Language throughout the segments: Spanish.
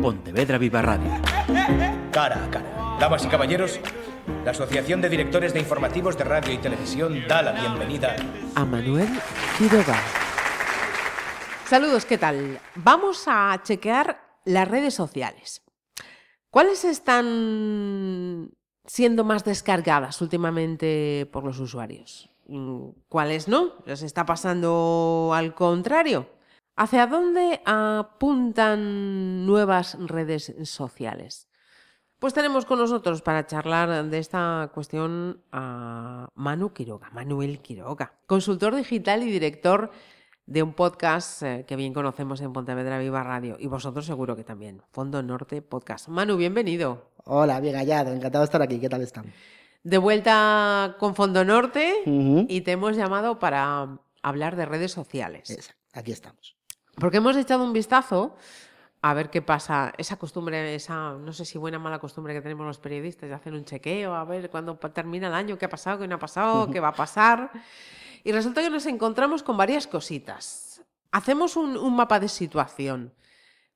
Pontevedra Viva Radio. Cara a cara. Damas y caballeros, la Asociación de Directores de Informativos de Radio y Televisión da la bienvenida a Manuel Quiroga. Saludos, ¿qué tal? Vamos a chequear las redes sociales. ¿Cuáles están siendo más descargadas últimamente por los usuarios? ¿Cuáles no? ¿Les está pasando al contrario? ¿Hacia dónde apuntan nuevas redes sociales? Pues tenemos con nosotros para charlar de esta cuestión a Manu Quiroga, Manuel Quiroga, consultor digital y director de un podcast eh, que bien conocemos en Pontevedra Viva Radio y vosotros seguro que también, Fondo Norte Podcast. Manu, bienvenido. Hola, bien hallado, encantado de estar aquí. ¿Qué tal están? De vuelta con Fondo Norte y te hemos llamado para hablar de redes sociales. aquí estamos. Porque hemos echado un vistazo a ver qué pasa. Esa costumbre, esa, no sé si buena o mala costumbre que tenemos los periodistas de hacer un chequeo, a ver cuándo termina el año, qué ha pasado, qué no ha pasado, qué va a pasar. Y resulta que nos encontramos con varias cositas. Hacemos un, un mapa de situación.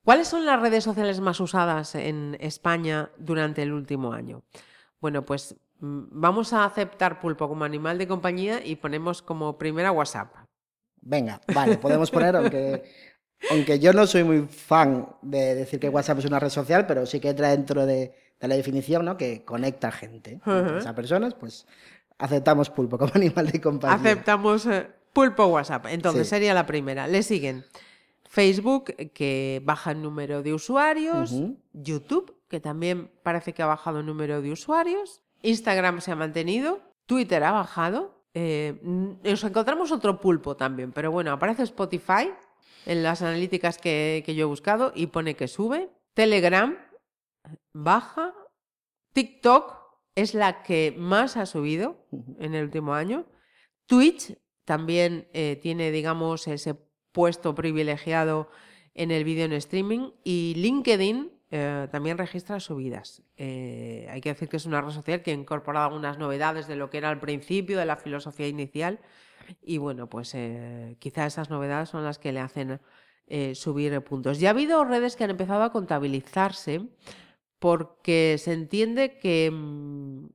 ¿Cuáles son las redes sociales más usadas en España durante el último año? Bueno, pues mm, vamos a aceptar pulpo como animal de compañía y ponemos como primera WhatsApp. Venga, vale, podemos poner, aunque, aunque yo no soy muy fan de decir que WhatsApp es una red social, pero sí que entra dentro de, la definición, ¿no? Que conecta gente a personas, pues aceptamos pulpo como animal de compañía. Aceptamos eh, pulpo WhatsApp. Entonces sería la primera. Le siguen Facebook, que baja el número de usuarios, YouTube, que también parece que ha bajado el número de usuarios, Instagram se ha mantenido, Twitter ha bajado, eh, nos encontramos otro pulpo también, pero bueno, aparece Spotify en las analíticas que, yo he buscado y pone que sube. Telegram baja. TikTok es la que más ha subido en el último año. Twitch también eh, tiene, digamos, ese puesto privilegiado en el vídeo en streaming. Y LinkedIn eh, también registra subidas. Eh, hay que decir que es una red social que ha incorporado algunas novedades de lo que era al principio, de la filosofía inicial. Y bueno, pues eh, quizá esas novedades son las que le hacen subir puntos. Ya ha habido redes que han empezado a contabilizarse porque se entiende que, mm,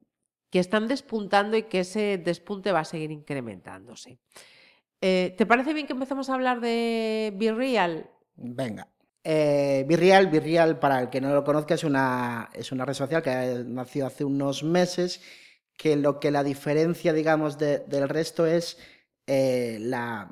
que están despuntando y que ese despunte va a seguir incrementándose. ¿Te parece bien que empecemos a hablar de Real? Venga. Eh, Virreal, para el que no lo conozca, es una, es una red social que nació hace unos meses, que lo que la diferencia, digamos, del resto es eh, la,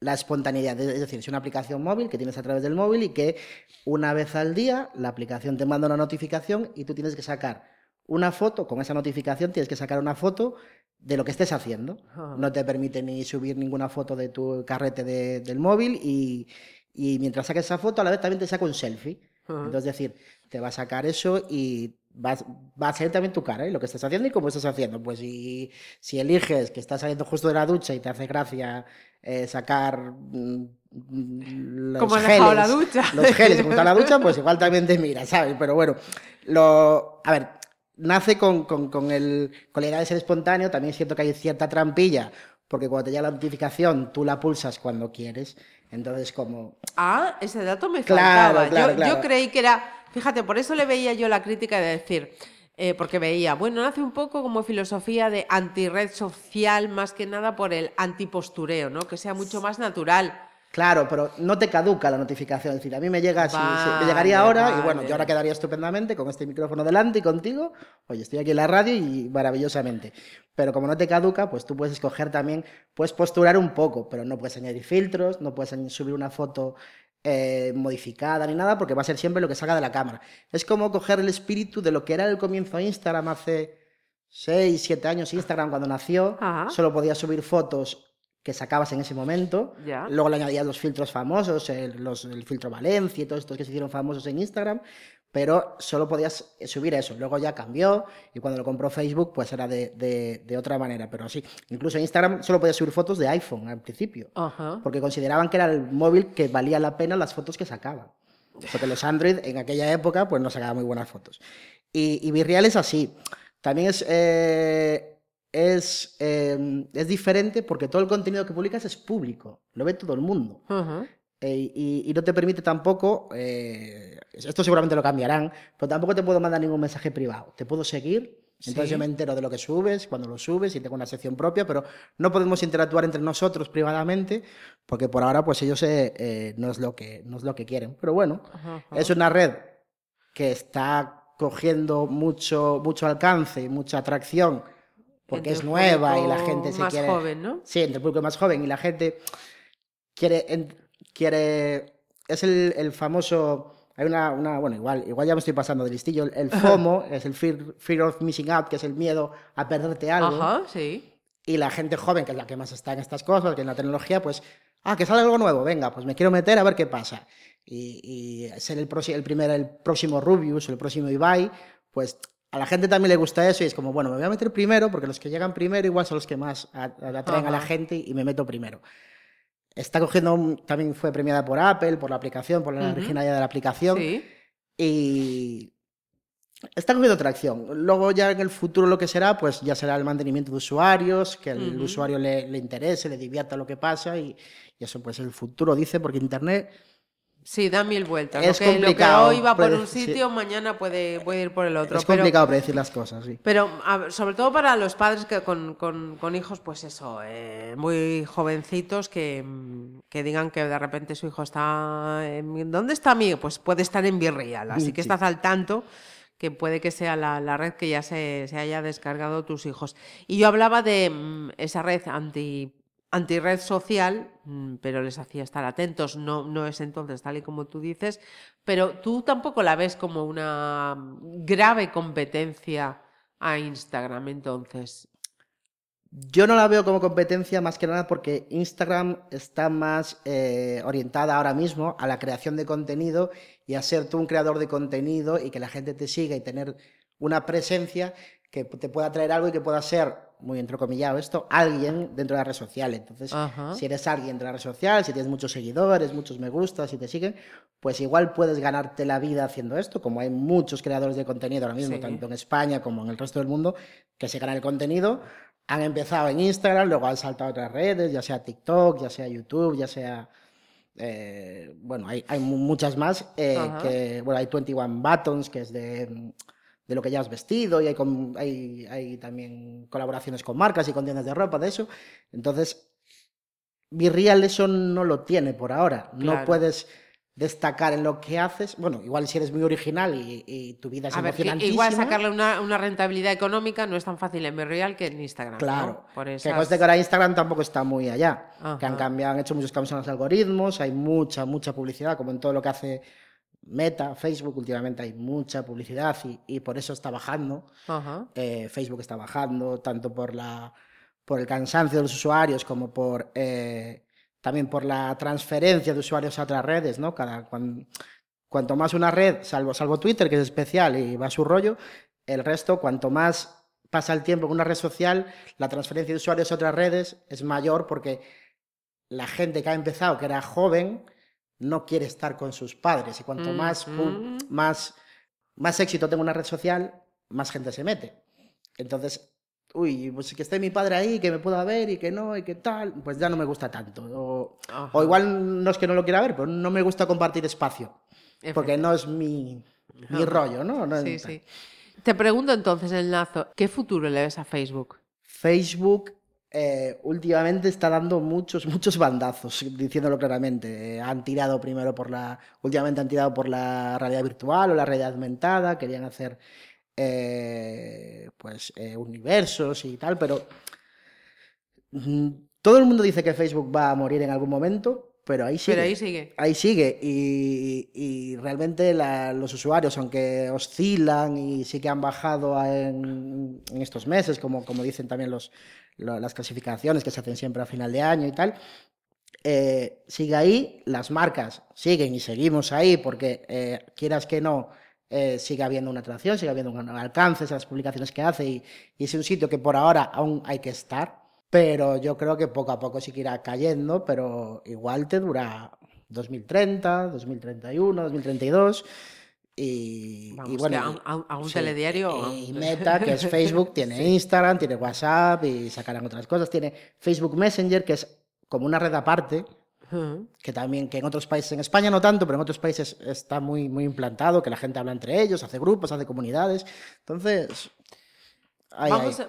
la espontaneidad. Es decir, es una aplicación móvil que tienes a través del móvil y que una vez al día la aplicación te manda una notificación y tú tienes que sacar una foto, con esa notificación tienes que sacar una foto de lo que estés haciendo. No te permite ni subir ninguna foto de tu carrete del móvil y, y mientras saques esa foto, a la vez también te saca un selfie. Entonces, es decir, te va a sacar eso y va, va a ser también tu cara, ¿eh? lo que estás haciendo y cómo estás haciendo. Pues si, si eliges que estás saliendo justo de la ducha y te hace gracia eh, sacar mm, los como geles, la ducha. los geles junto a la ducha, pues igual también te mira, ¿sabes? Pero bueno, lo, a ver, nace con, con, con, el, con la idea de ser espontáneo, también siento que hay cierta trampilla, porque cuando te llega la notificación, tú la pulsas cuando quieres. Entonces, como... Ah, ese dato me faltaba. yo, creí que era... Fíjate, por eso le veía yo la crítica de decir... Eh, porque veía, bueno, hace un poco como filosofía de anti-red social, más que nada por el antipostureo, ¿no? Que sea mucho más natural. Claro, pero no te caduca la notificación. Es decir, a mí me llega así, me llegaría ahora y bueno, yo ahora quedaría estupendamente con este micrófono delante y contigo. Oye, estoy aquí en la radio y maravillosamente. Pero como no te caduca, pues tú puedes escoger también, puedes posturar un poco, pero no puedes añadir filtros, no puedes subir una foto eh, modificada ni nada, porque va a ser siempre lo que salga de la cámara. Es como coger el espíritu de lo que era el comienzo de Instagram hace 6, 7 años. Instagram cuando nació, solo podías subir fotos que sacabas en ese momento. Luego le añadías los filtros famosos, el, los, el filtro Valencia y todos estos que se hicieron famosos en Instagram, pero solo podías subir eso. Luego ya cambió y cuando lo compró Facebook, pues era de, de, otra manera. Pero sí, incluso en Instagram solo podías subir fotos de iPhone al principio, porque consideraban que era el móvil que valía la pena las fotos que sacaban. Porque los Android en aquella época pues no sacaban muy buenas fotos. Y, y Virreal es así. También es... Eh, es, em, es diferente porque todo el contenido que publicas es público, lo ve todo el mundo. Eh, y, no te permite tampoco, eh, esto seguramente lo cambiarán, pero tampoco te puedo mandar ningún mensaje privado. Te puedo seguir, entonces yo me entero de lo que subes, cuando lo subes y tengo una sección propia, pero no podemos interactuar entre nosotros privadamente porque por ahora pues ellos eh, eh, no, es lo que, no es lo que quieren. Pero bueno, es una red que está cogiendo mucho, mucho alcance y mucha atracción porque es nueva y la gente se más quiere... joven, ¿no? Sí, entre el público más joven y la gente quiere... quiere es el, el famoso hay una, una, bueno, igual, igual ya me estoy pasando de listillo. El FOMO es el fear, of missing out, que es el miedo a perderte algo. Ajá, sí. Y la gente joven, que es la que más está en estas cosas, que en la tecnología, pues, ah, que sale algo nuevo, venga, pues me quiero meter a ver qué pasa. Y, y ser el, el, primer, el próximo Rubius el próximo Ibai, pues a la gente también le gusta eso y es como, bueno, me voy a meter primero porque los que llegan primero igual son los que más atraen a la gente y me meto primero. Está cogiendo, también fue premiada por Apple, por la aplicación, por la originalidad de la aplicación. Sí. Y está cogiendo tracción. Luego ya en el futuro lo que será, pues ya será el mantenimiento de usuarios, que el usuario le, le, interese, le divierta lo que pasa y, y eso pues el futuro dice, porque Internet Sí, da mil vueltas. Es lo, que, complicado, hoy va por un sitio, mañana puede, puede, ir por el otro. Es complicado predecir las cosas, sí. Pero sobre todo para los padres que con, con, con hijos, pues eso, eh, muy jovencitos que, que, digan que de repente su hijo está... En, ¿Dónde está mi? Pues puede estar en Virreal, así que estás al tanto que puede que sea la, la red que ya se, se, haya descargado tus hijos. Y yo hablaba de mm, esa red anti antirred social, mm, pero les hacía estar atentos, no, no es entonces tal y como tú dices, pero tú tampoco la ves como una grave competencia a Instagram entonces. Yo no la veo como competencia más que nada porque Instagram está más eh, orientada ahora mismo a la creación de contenido y a ser tú un creador de contenido y que la gente te siga y tener una presencia que te pueda traer algo y que pueda ser muy entrecomillado esto, alguien dentro de la red social. Entonces, si eres alguien de la red social, si tienes muchos seguidores, muchos me gustas, si te siguen, pues igual puedes ganarte la vida haciendo esto, como hay muchos creadores de contenido ahora mismo, tanto en España como en el resto del mundo, que se ganan el contenido, han empezado en Instagram, luego han saltado a otras redes, ya sea TikTok, ya sea YouTube, ya sea... Eh, bueno, hay, hay, muchas más, eh, que, bueno, hay 21 Buttons, que es de de lo que ya has vestido y hay, hay, hay, también colaboraciones con marcas y con tiendas de ropa, de eso. Entonces, Virreal eso no lo tiene por ahora. No puedes destacar en lo que haces. Bueno, igual si eres muy original y, tu vida es A igual sacarle una, una, rentabilidad económica no es tan fácil en Virreal que en Instagram. Claro. Por Que conste que ahora Instagram tampoco está muy allá. Que han cambiado, han hecho muchos cambios en los algoritmos, hay mucha, mucha publicidad, como en todo lo que hace Meta, Facebook, últimamente hay mucha publicidad y, por eso está bajando. Eh, Facebook está bajando tanto por, la, por el cansancio de los usuarios como por eh, también por la transferencia de usuarios a otras redes. ¿no? Cada, cuanto más una red, salvo, salvo Twitter, que es especial y va a su rollo, el resto, cuanto más pasa el tiempo en una red social, la transferencia de usuarios a otras redes es mayor porque la gente que ha empezado, que era joven, no quiere estar con sus padres. Y cuanto más, más, más éxito tenga una red social, más gente se mete. Entonces, uy, pues que esté mi padre ahí, que me pueda ver y que no, y que tal, pues ya no me gusta tanto. O, igual no es que no lo quiera ver, pero no me gusta compartir espacio. Porque no es mi, mi rollo, ¿no? sí, sí. Te pregunto entonces, Enlazo, ¿qué futuro le ves a Facebook? Facebook eh, últimamente está dando muchos, muchos bandazos, diciéndolo claramente. han tirado primero por la. Últimamente han tirado por la realidad virtual o la realidad aumentada, querían hacer eh, pues eh, universos y tal, pero mm, todo el mundo dice que Facebook va a morir en algún momento, pero ahí sigue. Pero ahí sigue. Ahí sigue. Y, realmente los usuarios, aunque oscilan y sí que han bajado en, en estos meses, como, como dicen también los, las clasificaciones que se hacen siempre a final de año y tal, eh, sigue ahí, las marcas siguen y seguimos ahí porque eh, quieras que no, eh, sigue habiendo una atracción, sigue habiendo un alcance a las publicaciones que hace y, es un sitio que por ahora aún hay que estar, pero yo creo que poco a poco sí que irá cayendo, pero igual te dura 2030, 2031, 2032 y, bueno, a, un telediario. Y Meta, que es Facebook, tiene Instagram, tiene WhatsApp y sacarán otras cosas. Tiene Facebook Messenger, que es como una red aparte, que también, que en otros países, en España no tanto, pero en otros países está muy, muy implantado, que la gente habla entre ellos, hace grupos, hace comunidades. Entonces,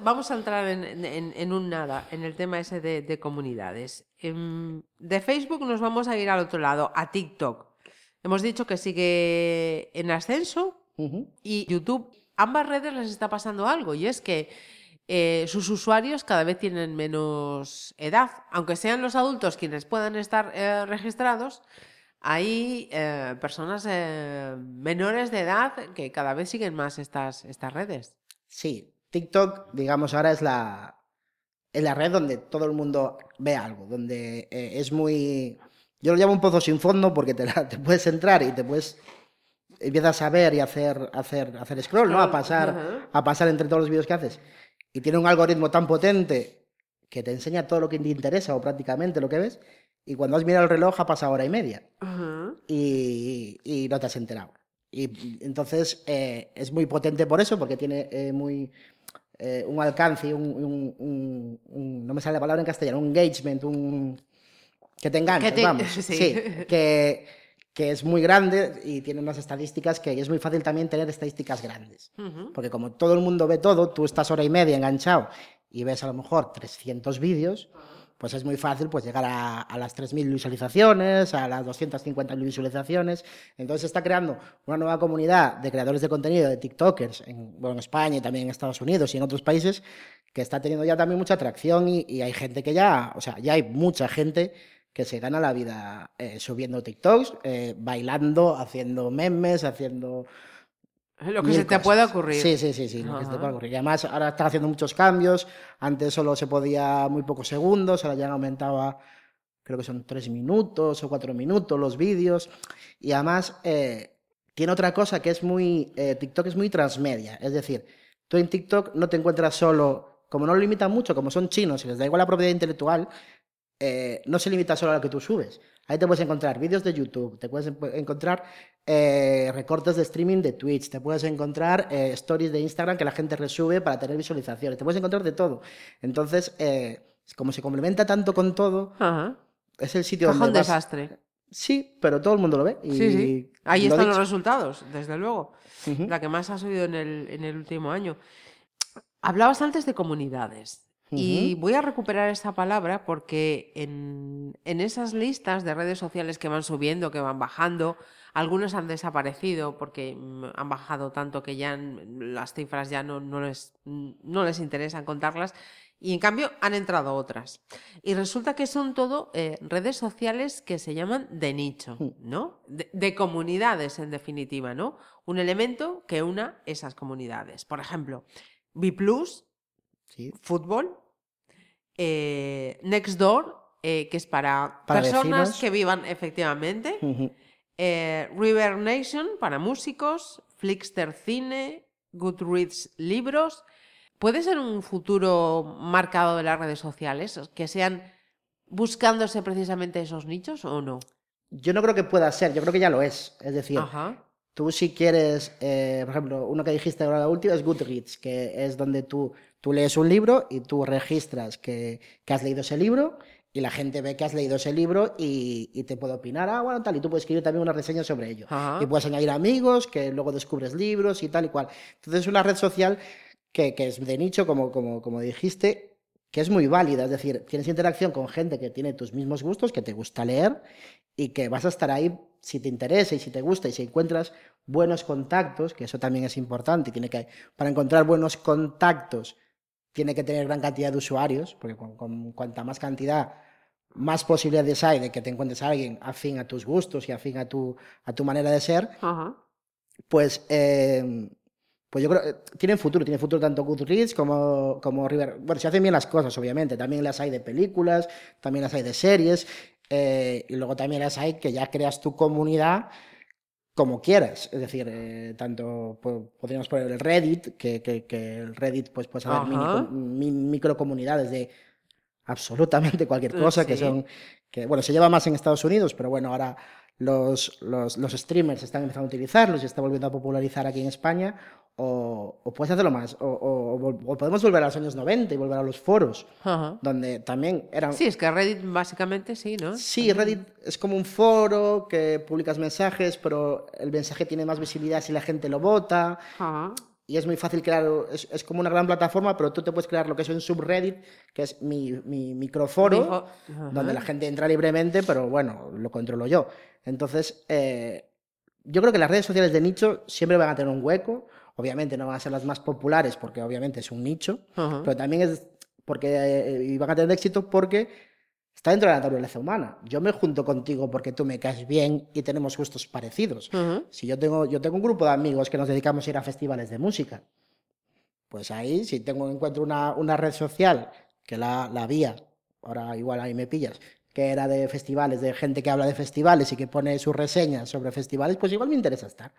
vamos, A, entrar en, un nada, en el tema ese de, comunidades. Em, de Facebook nos vamos a ir al otro lado, a TikTok. Hemos dicho que sigue en ascenso y YouTube, ambas redes les está pasando algo y es que eh, sus usuarios cada vez tienen menos edad, aunque sean los adultos quienes puedan estar eh, registrados. Hay eh, personas menores de edad que cada vez siguen más estas, estas redes. Sí, TikTok, digamos, ahora es la, es la red donde todo el mundo ve algo, donde es muy... Yo lo llamo un pozo sin fondo porque te, te puedes entrar y te puedes empiezas a ver y hacer, hacer, hacer scroll, ¿no? A pasar, a pasar entre todos los vídeos que haces y tiene un algoritmo tan potente que te enseña todo lo que te interesa o prácticamente lo que ves, y cuando has mirado el reloj ha pasado hora y media y, no te has enterado. Y entonces eh, es muy potente por eso, porque tiene eh, muy eh, un alcance, un, un, no me sale la palabra en castellano, un engagement, un que te engancha, vamos, sí, que que es muy grande y tiene unas estadísticas que es muy fácil también tener estadísticas grandes. Porque como todo el mundo ve todo, tú estás hora y media enganchado y ves a lo mejor 300 vídeos, pues es muy fácil pues llegar a, las 3.000 visualizaciones, a las 250.000 visualizaciones. Entonces se está creando una nueva comunidad de creadores de contenido, de TikTokers, en, bueno, en España y también en Estados Unidos y en otros países, que está teniendo ya también mucha atracción y, y hay gente que ya, o sea, ya hay mucha gente que se gana la vida eh, subiendo TikToks, eh, bailando, haciendo memes, haciendo... Lo que se te puede ocurrir. Sí, sí, sí, sí, lo que se te puede ocurrir. Y además ahora están haciendo muchos cambios. Antes solo se podía muy pocos segundos, ahora ya han aumentado creo que son tres minutos o cuatro minutos los vídeos. Y además eh, tiene otra cosa que es muy... TikTok es muy transmedia. Es decir, tú en TikTok no te encuentras solo... Como no lo limitan mucho, como son chinos y les da igual la propiedad intelectual, eh, no se limita solo a lo que tú subes. Ahí te puedes encontrar vídeos de YouTube, te puedes encontrar eh, recortes de streaming de Twitch, te puedes encontrar eh, stories de Instagram que la gente resube para tener visualizaciones, te puedes encontrar de todo. Entonces, como se complementa tanto con todo, es el sitio donde. un desastre. Sí, pero todo el mundo lo ve. Y sí, sí. Ahí están los resultados, desde luego. La que más ha subido en el, en el último año. Hablabas antes de comunidades. Y voy a recuperar esta palabra porque en, esas listas de redes sociales que van subiendo, que van bajando, algunas han desaparecido porque mm, han bajado tanto que ya las cifras ya no, no, les, no les interesan contarlas. Y en cambio han entrado otras. Y resulta que son todo eh, redes sociales que se llaman de nicho, ¿no? De, de, comunidades, en definitiva, ¿no? Un elemento que una esas comunidades. Por ejemplo, Biplus Fútbol. Eh, Nextdoor, eh, que es para, personas que vivan efectivamente. Eh, River Nation para músicos. Flixster Cine. Goodreads Libros. ¿Puede ser un futuro marcado de las redes sociales? Que sean buscándose precisamente esos nichos o no? Yo no creo que pueda ser, yo creo que ya lo es. Es decir, tú si quieres, por ejemplo, uno que dijiste ahora la última es Goodreads, que es donde tú Tú lees un libro y tú registras que, has leído ese libro y la gente ve que has leído ese libro y, te puede opinar, ah, bueno, tal, y tú puedes escribir también una reseña sobre ello. Y puedes añadir amigos, que luego descubres libros y tal y cual. Entonces es una red social que, es de nicho, como, como, como dijiste, que es muy válida, es decir, tienes interacción con gente que tiene tus mismos gustos, que te gusta leer y que vas a estar ahí si te interesa y si te gusta y si encuentras buenos contactos, que eso también es importante, tiene que para encontrar buenos contactos tiene que tener gran cantidad de usuarios, porque con, cuanta más cantidad, más posibilidades hay de que te encuentres a alguien afín a tus gustos y afín a tu, a tu manera de ser, pues, eh, pues yo creo que tienen futuro, tiene futuro tanto Goodreads como, como River. Bueno, se hacen bien las cosas, obviamente, también las hay de películas, también las hay de series, eh, y luego también las hay que ya creas tu comunidad como quieras. Es decir, eh, tanto podríamos poner el Reddit, que, que, el Reddit pues puede haber mini, microcomunidades de absolutamente cualquier cosa, que son, que bueno, se lleva más en Estados Unidos, pero bueno, ahora los, los, los streamers están empezando a utilizarlos y está volviendo a popularizar aquí en España, o, o, puedes hacerlo más, o, o, podemos volver a los años 90 y volver a los foros, donde también eran... Sí, es que Reddit básicamente sí, ¿no? Sí, Reddit es como un foro que publicas mensajes, pero el mensaje tiene más visibilidad si la gente lo vota. Y es muy fácil crear, es, es, como una gran plataforma, pero tú te puedes crear lo que es un subreddit, que es mi, mi microforo, donde la gente entra libremente, pero bueno, lo controlo yo. Entonces, eh, yo creo que las redes sociales de nicho siempre van a tener un hueco, Obviamente no van a ser las más populares porque obviamente es un nicho, pero también es porque eh, van a tener éxito porque está dentro de la naturaleza humana. Yo me junto contigo porque tú me caes bien y tenemos gustos parecidos. Si yo tengo, yo tengo un grupo de amigos que nos dedicamos a ir a festivales de música, pues ahí si tengo encuentro una, una red social que la, la vía, ahora igual ahí me pillas, que era de festivales, de gente que habla de festivales y que pone sus reseñas sobre festivales, pues igual me interesa estar.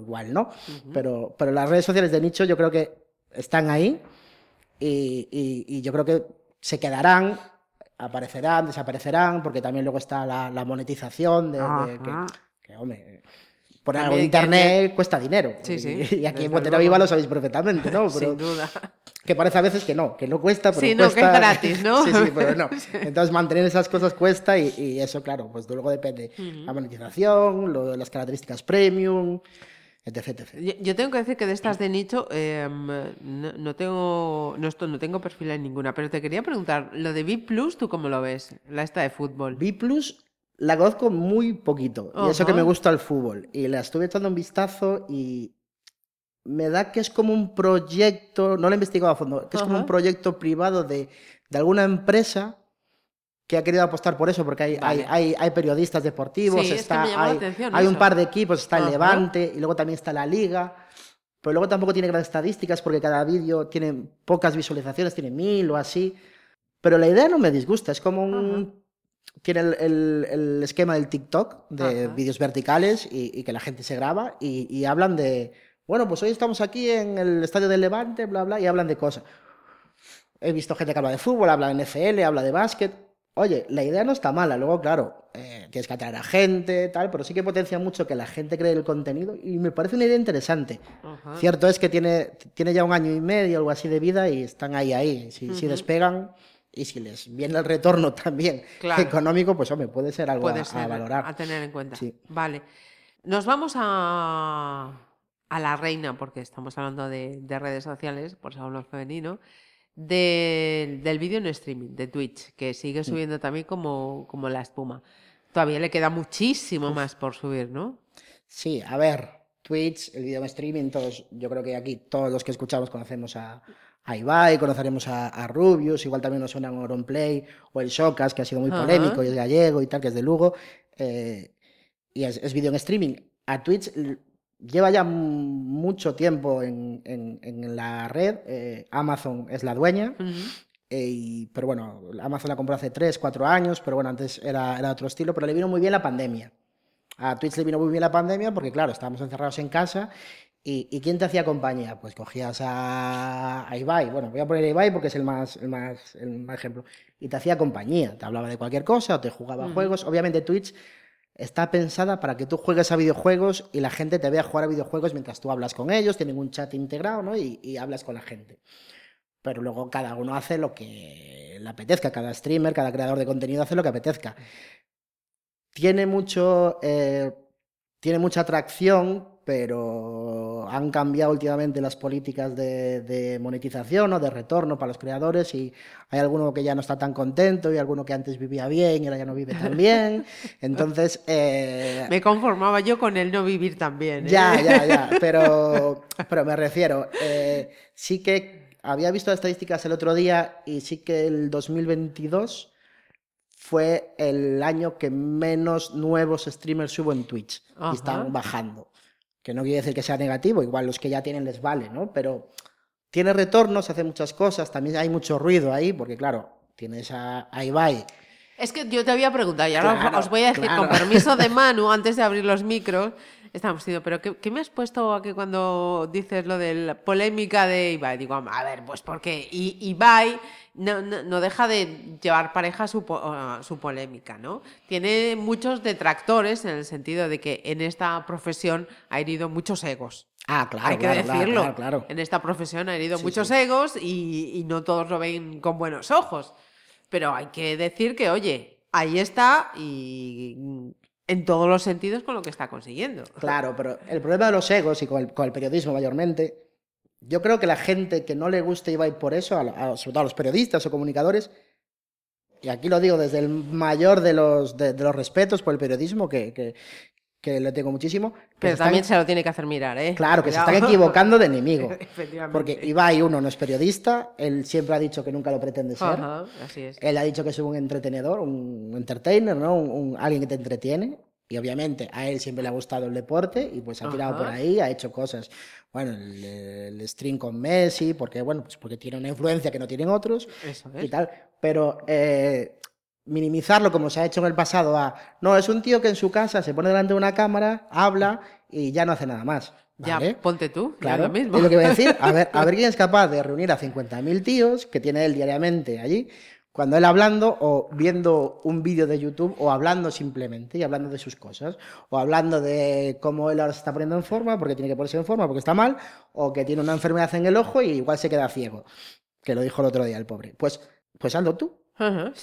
Igual no. pero, pero las redes sociales de nicho yo creo que están ahí y, yo creo que se quedarán, aparecerán, desaparecerán, porque también luego está la, monetización de, que, hombre, poner algo en internet cuesta dinero. Sí, sí, y, aquí en Monterrey Viva lo sabéis perfectamente, ¿no? Sin duda. Que parece a veces que no, que no cuesta, pero sí, cuesta. no, que es gratis, ¿no? sí, sí, pero no. Entonces mantener esas cosas cuesta y, eso, claro, pues luego depende la monetización, lo, las características premium, etc. Yo, tengo que decir que de estas de nicho em, no, tengo no, no tengo perfil en ninguna, pero te quería preguntar, lo de B Plus, ¿tú cómo lo ves? La esta de fútbol. B Plus la conozco muy poquito, y eso que me gusta el fútbol, y la estuve echando un vistazo y me da que es como un proyecto, no lo he investigado a fondo, que es como un proyecto privado de, de, alguna empresa que ha querido apostar por eso, porque hay, hay, hay, periodistas deportivos, está, hay, un par de equipos, está el Levante y luego también está la Liga, pero luego tampoco tiene grandes estadísticas porque cada vídeo tiene pocas visualizaciones, tiene mil o así. Pero la idea no me disgusta, es como un... Tiene el, el, esquema del TikTok, de vídeos verticales y, que la gente se graba y hablan de bueno, pues hoy estamos aquí en el estadio del Levante, bla, bla, y hablan de cosas. He visto gente que habla de fútbol, habla de NFL, habla de básquet. Oye, la idea no está mala. Luego, claro, eh, tienes que atraer a gente, tal, pero sí que potencia mucho que la gente cree el contenido y me parece una idea interesante. Cierto es que tiene, tiene ya un año y medio, algo así de vida y están ahí, ahí. Si, despegan y si les viene el retorno también económico, pues hombre, puede ser algo a, valorar. A tener en cuenta. Vale. Nos vamos a a la reina, porque estamos hablando de, redes sociales, por si hablo femenino, del vídeo en streaming, de Twitch, que sigue mm. subiendo también como, como la espuma. Todavía le queda muchísimo más por subir, ¿no? Sí, a ver, Twitch, el vídeo en streaming, todos, yo creo que aquí todos los que escuchamos conocemos a, a Ibai, conoceremos a, Rubius, igual también nos suenan Auronplay o el Shocas, que ha sido muy polémico y es gallego y tal, que es de Lugo. Eh, y es, es vídeo en streaming. A Twitch lleva ya mucho tiempo en, en, la red. Eh, Amazon es la dueña. Eh, pero bueno, Amazon la compró hace 3, 4 años, pero bueno, antes era, era otro estilo, pero le vino muy bien la pandemia. A Twitch le vino muy bien la pandemia porque, claro, estábamos encerrados en casa. ¿Y, y quién te hacía compañía? Pues cogías a, a, Ibai. Bueno, voy a poner a Ibai porque es el más, el más, el más ejemplo. Y te hacía compañía. Te hablaba de cualquier cosa o te jugaba juegos. Obviamente Twitch está pensada para que tú juegues a videojuegos y la gente te vea jugar a videojuegos mientras tú hablas con ellos, tienen un chat integrado ¿no? y, hablas con la gente. Pero luego cada uno hace lo que le apetezca, cada streamer, cada creador de contenido hace lo que apetezca. Tiene mucho, eh, tiene mucha atracción pero han cambiado últimamente las políticas de, monetización o de retorno para los creadores y hay alguno que ya no está tan contento y alguno que antes vivía bien y ahora ya no vive tan bien. Entonces... Eh, me conformaba yo con el no vivir tan bien. ¿eh? Ya, ya, ya, pero, pero me refiero, eh, sí que había visto las estadísticas el otro día y sí que el 2022 fue el año que menos nuevos streamers hubo en Twitch y están bajando que no quiere decir que sea negativo, igual los que ya tienen les vale, ¿no? Pero tiene retornos, hace muchas cosas, también hay mucho ruido ahí, porque claro, tienes a, Ibai. Es que yo te había preguntado, y ahora os voy a decir, con permiso de Manu, antes de abrir los micros, estamos diciendo, pero ¿qué, me has puesto aquí cuando dices lo de la polémica de Ibai? Digo, a ver, pues porque Ibai no, no, deja de llevar pareja su, su polémica, ¿no? Tiene muchos detractores en el sentido de que en esta profesión ha herido muchos egos. Ah, claro. Hay que claro, decirlo. Claro, En esta profesión ha herido muchos egos y, y no todos lo ven con buenos ojos. Pero hay que decir que, oye, ahí está y en todos los sentidos con lo que está consiguiendo. Claro, pero el problema de los egos y con el, periodismo mayormente, yo creo que la gente que no le gusta Ibai por eso, sobre todo a los periodistas o comunicadores, y aquí lo digo desde el mayor de los, de, los respetos por el periodismo, que le tengo muchísimo. Pero también se lo tiene que hacer mirar, ¿eh? Claro, que se están equivocando de enemigo. Porque Ibai, uno, no es periodista, él siempre ha dicho que nunca lo pretende ser. así es. Él ha dicho que es un entretenedor, un entertainer, ¿no? Un, alguien que te entretiene. Y obviamente a él siempre le ha gustado el deporte y pues ha tirado por ahí, ha hecho cosas. Bueno, el, stream con Messi, porque bueno, pues porque tiene una influencia que no tienen otros Eso y tal. Pero eh, minimizarlo como se ha hecho en el pasado a, no, es un tío que en su casa se pone delante de una cámara, habla y ya no hace nada más. Ya, ponte tú, claro. Lo mismo. Es lo que voy a decir. A ver, a ver quién es capaz de reunir a 50.000 tíos que tiene él diariamente allí, cuando él hablando o viendo un vídeo de YouTube o hablando simplemente y hablando de sus cosas, o hablando de cómo él ahora se está poniendo en forma porque tiene que ponerse en forma porque está mal, o que tiene una enfermedad en el ojo y igual se queda ciego, que lo dijo el otro día el pobre. Pues, pues hazlo tú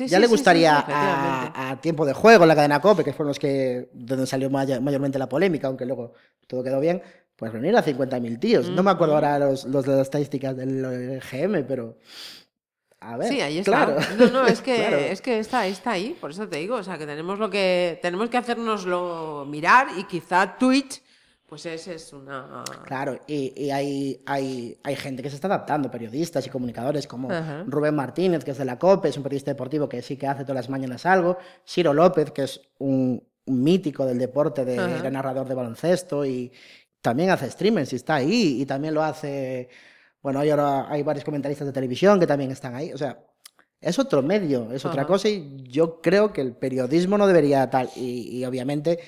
ya le gustaría a, Tiempo de Juego, la cadena COPE, que fueron los que donde salió mayormente la polémica, aunque luego todo quedó bien, pues reunir a 50.000 tíos. No me acuerdo ahora los, los las estadísticas del GM, pero... A ver, sí, ahí está. Claro. No, no, es que, es que está, está ahí, por eso te digo, o sea, que tenemos lo que tenemos que hacernoslo mirar y quizá Twitch pues ese es una... Claro, y, hay, hay, hay, gente que se está adaptando, periodistas y comunicadores como Rubén Martínez, que es de la COPE, es un periodista deportivo que sí que hace todas las mañanas algo, Ciro López, que es un, mítico del deporte, de, narrador de baloncesto, y también hace streamers y está ahí, y también lo hace... Bueno, hay ahora hay varios comentaristas de televisión que también están ahí, o sea, es otro medio, es otra cosa, y yo creo que el periodismo no debería tal, y obviamente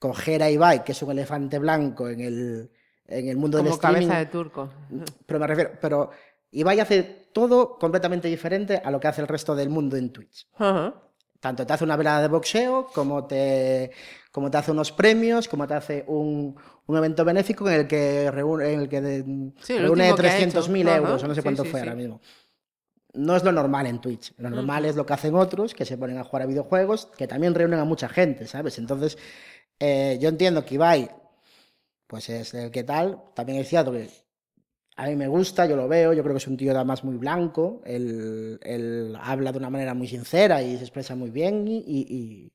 coger a Ibai, que es un elefante blanco en el, en el mundo Como del streaming. cabeza de turco. Pero me refiero, pero Ibai hace todo completamente diferente a lo que hace el resto del mundo en Twitch. Tanto te hace una velada de boxeo, como te, como te hace unos premios, como te hace un, un evento benéfico en el que reúne, en el que reúne 300.000 euros, o no sé cuánto fue ahora mismo. No es lo normal en Twitch. Lo normal es lo que hacen otros, que se ponen a jugar a videojuegos, que también reúnen a mucha gente, ¿sabes? Entonces, eh, yo entiendo que Ibai, pues es el que tal, también es cierto que a mí me gusta, yo lo veo, yo creo que es un tío además muy blanco, él, habla de una manera muy sincera y se expresa muy bien y,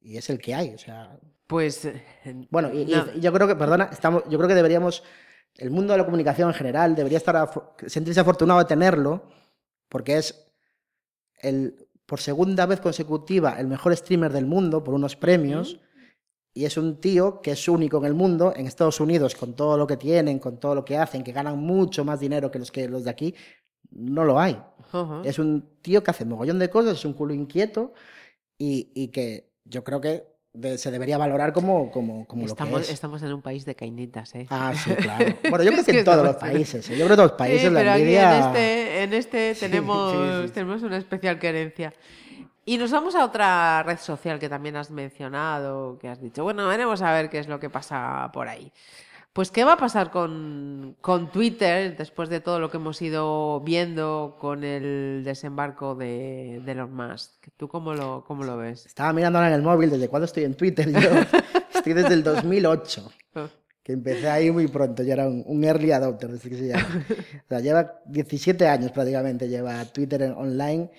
es el que hay, o sea... Pues... Eh, bueno, y, yo creo que, perdona, estamos, yo creo que deberíamos, el mundo de la comunicación en general debería estar sentirse afortunado de tenerlo, porque es el, por segunda vez consecutiva el mejor streamer del mundo por unos premios y es un tío que es único en el mundo, en Estados Unidos, con todo lo que tienen, con todo lo que hacen, que ganan mucho más dinero que los, que los de aquí, no lo hay. Es un tío que hace mogollón de cosas, es un culo inquieto y, que yo creo que se debería valorar como, como, como estamos, lo que es. Estamos en un país de cainitas, ¿eh? Ah, sí, claro. Bueno, yo creo que, en todos los países, ¿eh? yo creo que en todos los países la pero envidia... en este, en este tenemos, tenemos una especial querencia. Y nos vamos a otra red social que también has mencionado, que has dicho, bueno, veremos a ver qué es lo que pasa por ahí. Pues, ¿qué va a pasar con, con Twitter después de todo lo que hemos ido viendo con el desembarco de, de Elon Musk? ¿Tú cómo lo, cómo lo ves? Estaba mirando ahora en el móvil desde cuando estoy en Twitter. Yo estoy desde el 2008 que empecé ahí muy pronto, yo era un, early adopter, desde que se llama. O sea, lleva 17 años prácticamente, lleva Twitter online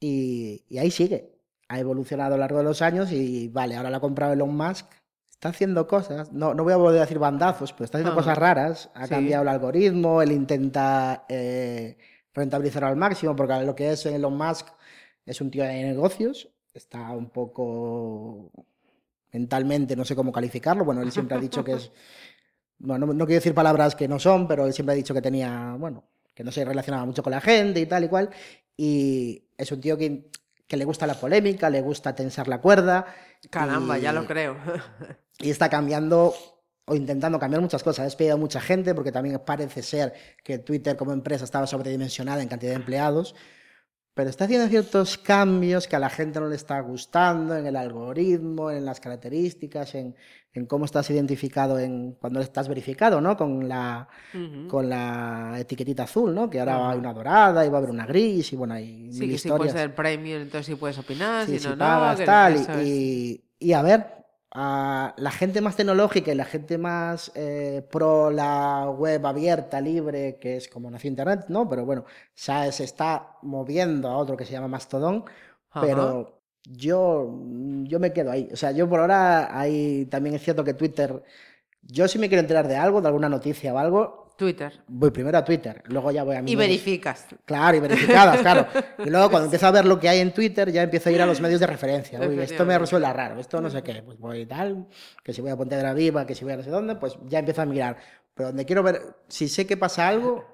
y, ahí sigue. Ha evolucionado a lo largo de los años y vale, ahora la ha comprado Elon Musk. Está haciendo cosas, no, no voy a volver a decir bandazos, pero está haciendo cosas raras. Ha cambiado el algoritmo, él intenta eh, rentabilizar al máximo, porque lo que es Elon Musk es un tío de negocios, está un poco mentalmente, no sé cómo calificarlo. Bueno, él siempre ha dicho que es. Bueno, no, no, quiero decir palabras que no son, pero él siempre ha dicho que tenía, bueno, que no se relacionaba mucho con la gente y tal y cual. Y es un tío que, que le gusta la polémica, le gusta tensar la cuerda. Caramba, ya lo creo. y está cambiando o intentando cambiar muchas cosas. Ha despedido a mucha gente porque también parece ser que Twitter como empresa estaba sobredimensionada en cantidad de empleados pero está haciendo ciertos cambios que a la gente no le está gustando en el algoritmo, en las características, en, en cómo estás identificado en cuando estás verificado, ¿no? Con la, con la etiquetita azul, ¿no? Que ahora hay una dorada y va a haber una gris y bueno, hay Sí, que sí puedes ser premium, entonces sí puedes opinar, sí, si no, si no. pagas, tal. es. Y, y a ver, a la gente más tecnológica y la gente más eh, pro la web abierta, libre, que es como nació Internet, ¿no? Pero bueno, ya se está moviendo a otro que se llama Mastodon, Ajá. pero yo, yo me quedo ahí. O sea, yo por ahora, hay, también es cierto que Twitter, yo si me quiero enterar de algo, de alguna noticia o algo, Twitter. voy primero a Twitter, luego ya voy a mi Y verificas. Claro, y verificadas, claro. Y luego cuando empiezo a ver lo que hay en Twitter, ya empiezo a ir a los medios de referencia. Uy, esto me resuelve raro, esto no sé qué. Pues voy tal, que si voy a Pontevedra Viva, que si voy a no sé dónde, pues ya empiezo a mirar. Pero donde quiero ver, si sé que pasa algo,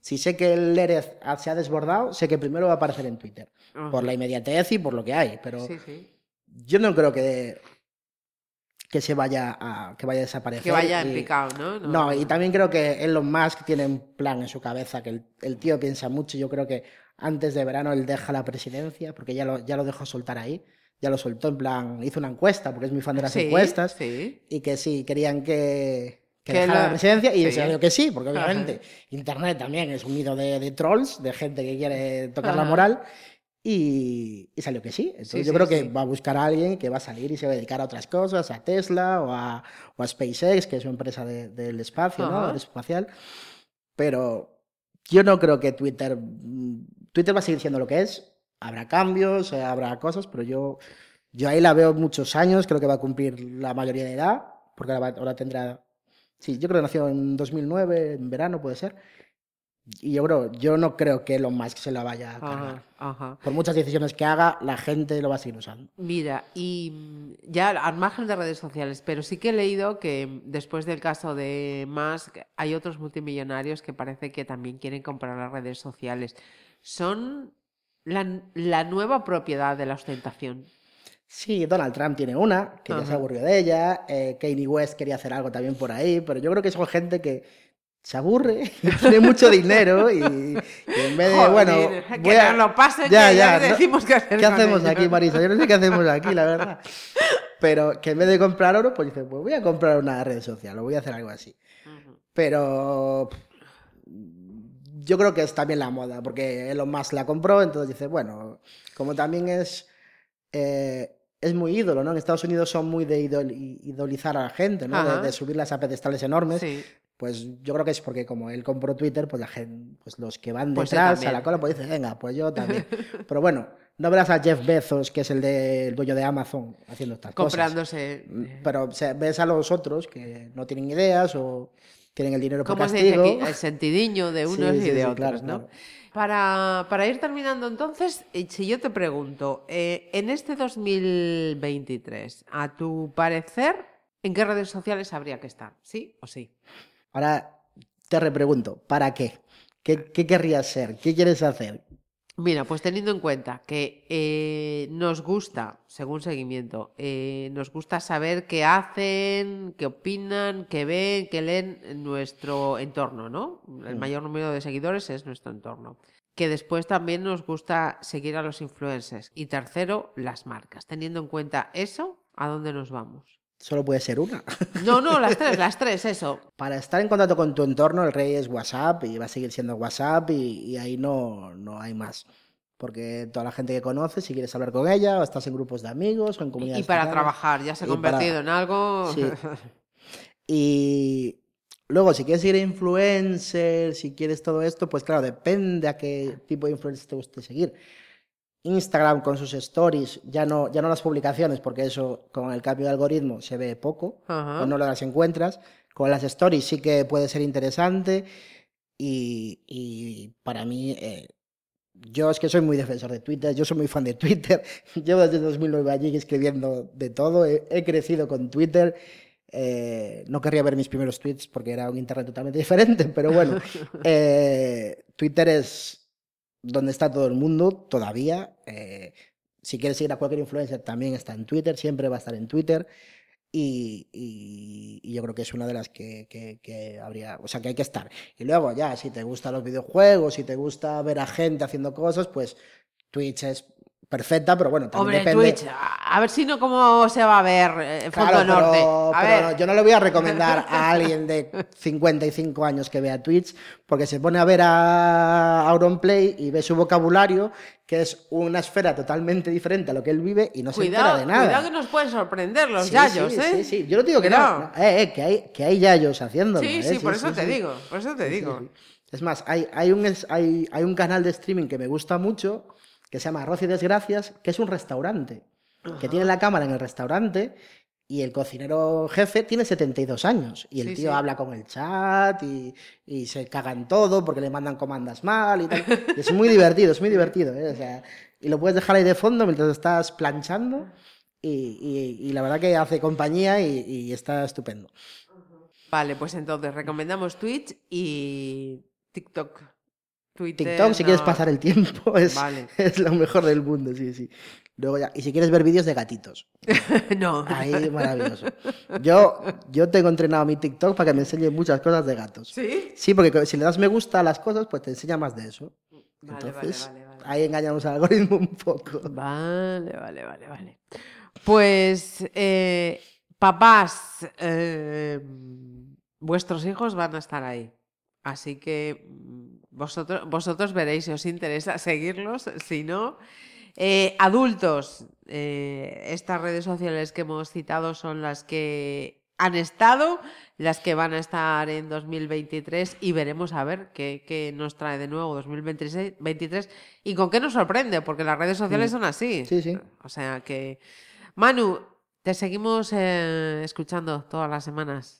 si sé que el Erez se ha desbordado, sé que primero va a aparecer en Twitter. Por la inmediatez y por lo que hay. Pero Sí, sí. yo no creo que, que se vaya a, que vaya a desaparecer. Que vaya en picado, ¿no? no, y también creo que Elon Musk tiene un plan en su cabeza, que el, el tío piensa mucho. Yo creo que antes de verano él deja la presidencia, porque ya lo, ya lo dejó soltar ahí. Ya lo soltó en plan, hizo una encuesta, porque es muy fan de las Sí, encuestas, Sí. y que sí, querían que, que Que dejara la... la- presidencia, y sí. se salió que sí, porque Ajá. obviamente Internet también es un nido de, de trolls, de gente que quiere tocar la Ajá. moral, y, y salió que sí. Entonces Sí, yo sí, creo que sí. va a buscar a alguien que va a salir y se va a dedicar a otras cosas, a Tesla o a, o a SpaceX, que es una empresa de- del espacio, ¿no? Ajá. Del espacial. Pero yo no creo que Twitter. mm, Twitter va a seguir siendo lo que es. Habrá cambios, eh, habrá cosas, pero yo, yo ahí la veo muchos años. Creo que va a cumplir la mayoría de edad, porque ahora, ahora tendrá. Sí, yo creo que nació en 2009, en verano puede ser. Y yo creo, yo no creo que Elon Musk se la vaya a cargar. Ajá, ajá. Por muchas decisiones que haga, la gente lo va a seguir usando. Mira, y mm, ya al margen de redes sociales, pero sí que he leído que mm, después del caso de Musk hay otros multimillonarios que parece que también quieren comprar las redes sociales. Son la, la nueva propiedad de la ostentación. Sí, Donald Trump tiene una, que ya se aburrió de ella. eh, Kanye West quería hacer algo también por ahí, pero yo creo que son gente que se aburre tiene mucho dinero y, y en vez de, Joder, bueno, que voy a- nos lo pase, Ya, que ya ya, no- decimos qué hacer ¿Qué hacemos aquí, Marisa? Yo no sé qué hacemos aquí, la verdad. Pero que en vez de comprar oro, pues dice, pues voy a comprar una red social o voy a hacer algo así. Pero yo creo que es también la moda, porque Elon Musk la compró, entonces dice, bueno, como también es, eh, es muy ídolo, ¿no? En Estados Unidos son muy de idol- idolizar a la gente, ¿no? De, de subirlas a pedestales enormes. Sí. Pues yo creo que es porque como él compró Twitter, pues la gente, pues los que van Pues detrás a la cola, pues dicen, venga, pues yo también. Pero bueno, no verás a Jeff Bezos, que es el, de, el dueño de Amazon, haciendo estas cosas. Comprándose. Pero o sea, ves a los otros que no tienen ideas o tienen el dinero por ¿Cómo se dice castigo. aquí? El sentidiño de unos sí, y de sí, otros, claro, ¿no? claro. Para, para ir terminando entonces, eh, si yo te pregunto, eh, en este 2023, a tu parecer, ¿en qué redes sociales habría que estar? ¿Sí o sí? Ahora te repregunto, ¿para qué? ¿Qué, qué querrías ser? ¿Qué quieres hacer? Mira, pues teniendo en cuenta que eh, nos gusta, según seguimiento, eh, nos gusta saber qué hacen, qué opinan, qué ven, qué leen en nuestro entorno, ¿no? El Mm. mayor número de seguidores es nuestro entorno. Que después también nos gusta seguir a los influencers. Y tercero, las marcas. Teniendo en cuenta eso, ¿a dónde nos vamos? Solo puede ser una. No, no, las tres, las tres, eso. Para estar en contacto con tu entorno, el rey es WhatsApp y va a seguir siendo WhatsApp y, y ahí no, no hay más. Porque toda la gente que conoces, si quieres hablar con ella, o estás en grupos de amigos o en comunidades. Y para cercanas. trabajar, ya se ha para- convertido en algo. Sí. Y luego, si quieres ir a influencer, si quieres todo esto, pues claro, depende a qué tipo de influencer te guste seguir. Instagram con sus stories, ya no, ya no las publicaciones, porque eso con el cambio de algoritmo se ve poco, Ajá. o no las encuentras. Con las stories sí que puede ser interesante y, y para mí, eh, yo es que soy muy defensor de Twitter, yo soy muy fan de Twitter, llevo desde 2009 allí escribiendo de todo, he, he crecido con Twitter. eh, no querría ver mis primeros tweets porque era un internet totalmente diferente, pero bueno, eh, Twitter es donde está todo el mundo todavía. eh, si quieres seguir a cualquier influencer, también está en Twitter, siempre va a estar en Twitter. Y, yo creo que es una de las que, que, que, habría, o sea, que hay que estar. Y luego ya, si te gustan los videojuegos, si te gusta ver a gente haciendo cosas, pues Twitch es perfecta, pero bueno, también Hombre, Twitch, a ver si no cómo se va a ver eh, Fondo Norte. A ver. yo no le voy a recomendar a alguien de 55 años que vea Twitch, porque se pone a ver a Auronplay y ve su vocabulario, que es una esfera totalmente diferente a lo que él vive y no se entera de nada. Cuidado que nos pueden sorprender los yayos, sí, ¿eh? Sí, sí, yo no digo que no, eh, eh, que, hay, que hay yayos haciéndolo. Sí, ¿eh? sí, por eso te digo, por eso te digo. Es más, hay, hay, un, hay, hay un canal de streaming que me gusta mucho, que se llama Arroz y Desgracias, que es un restaurante, que tiene la cámara en el restaurante y el cocinero jefe tiene 72 años y el tío habla con el chat y, y, se cagan todo porque le mandan comandas mal y tal. es muy divertido, es muy divertido. ¿eh? O sea, y lo puedes dejar ahí de fondo mientras estás planchando y, y, la verdad que hace compañía y, está estupendo. Vale, pues entonces recomendamos Twitch y TikTok. TikTok, si quieres pasar el tiempo, es, es lo mejor del mundo, sí, sí. Luego ya, y si quieres ver vídeos de gatitos. no. Ahí, maravilloso. Yo, yo tengo entrenado mi TikTok para que me enseñe muchas cosas de gatos. ¿Sí? Sí, porque si le das me gusta a las cosas, pues te enseña más de eso. Entonces, ahí engañamos al algoritmo un poco. Vale, vale, vale, vale. Pues, eh, papás, eh, vuestros hijos van a estar ahí. Así que mm, vosotros, vosotros veréis si os interesa seguirlos, si no. Eh, adultos, eh, estas redes sociales que hemos citado son las que han estado, las que van a estar en 2023 y veremos a ver qué, nos trae de nuevo 2023 y con qué nos sorprende, porque las redes sociales son así. Sí, sí. O sea que, Manu, te seguimos eh, escuchando todas las semanas.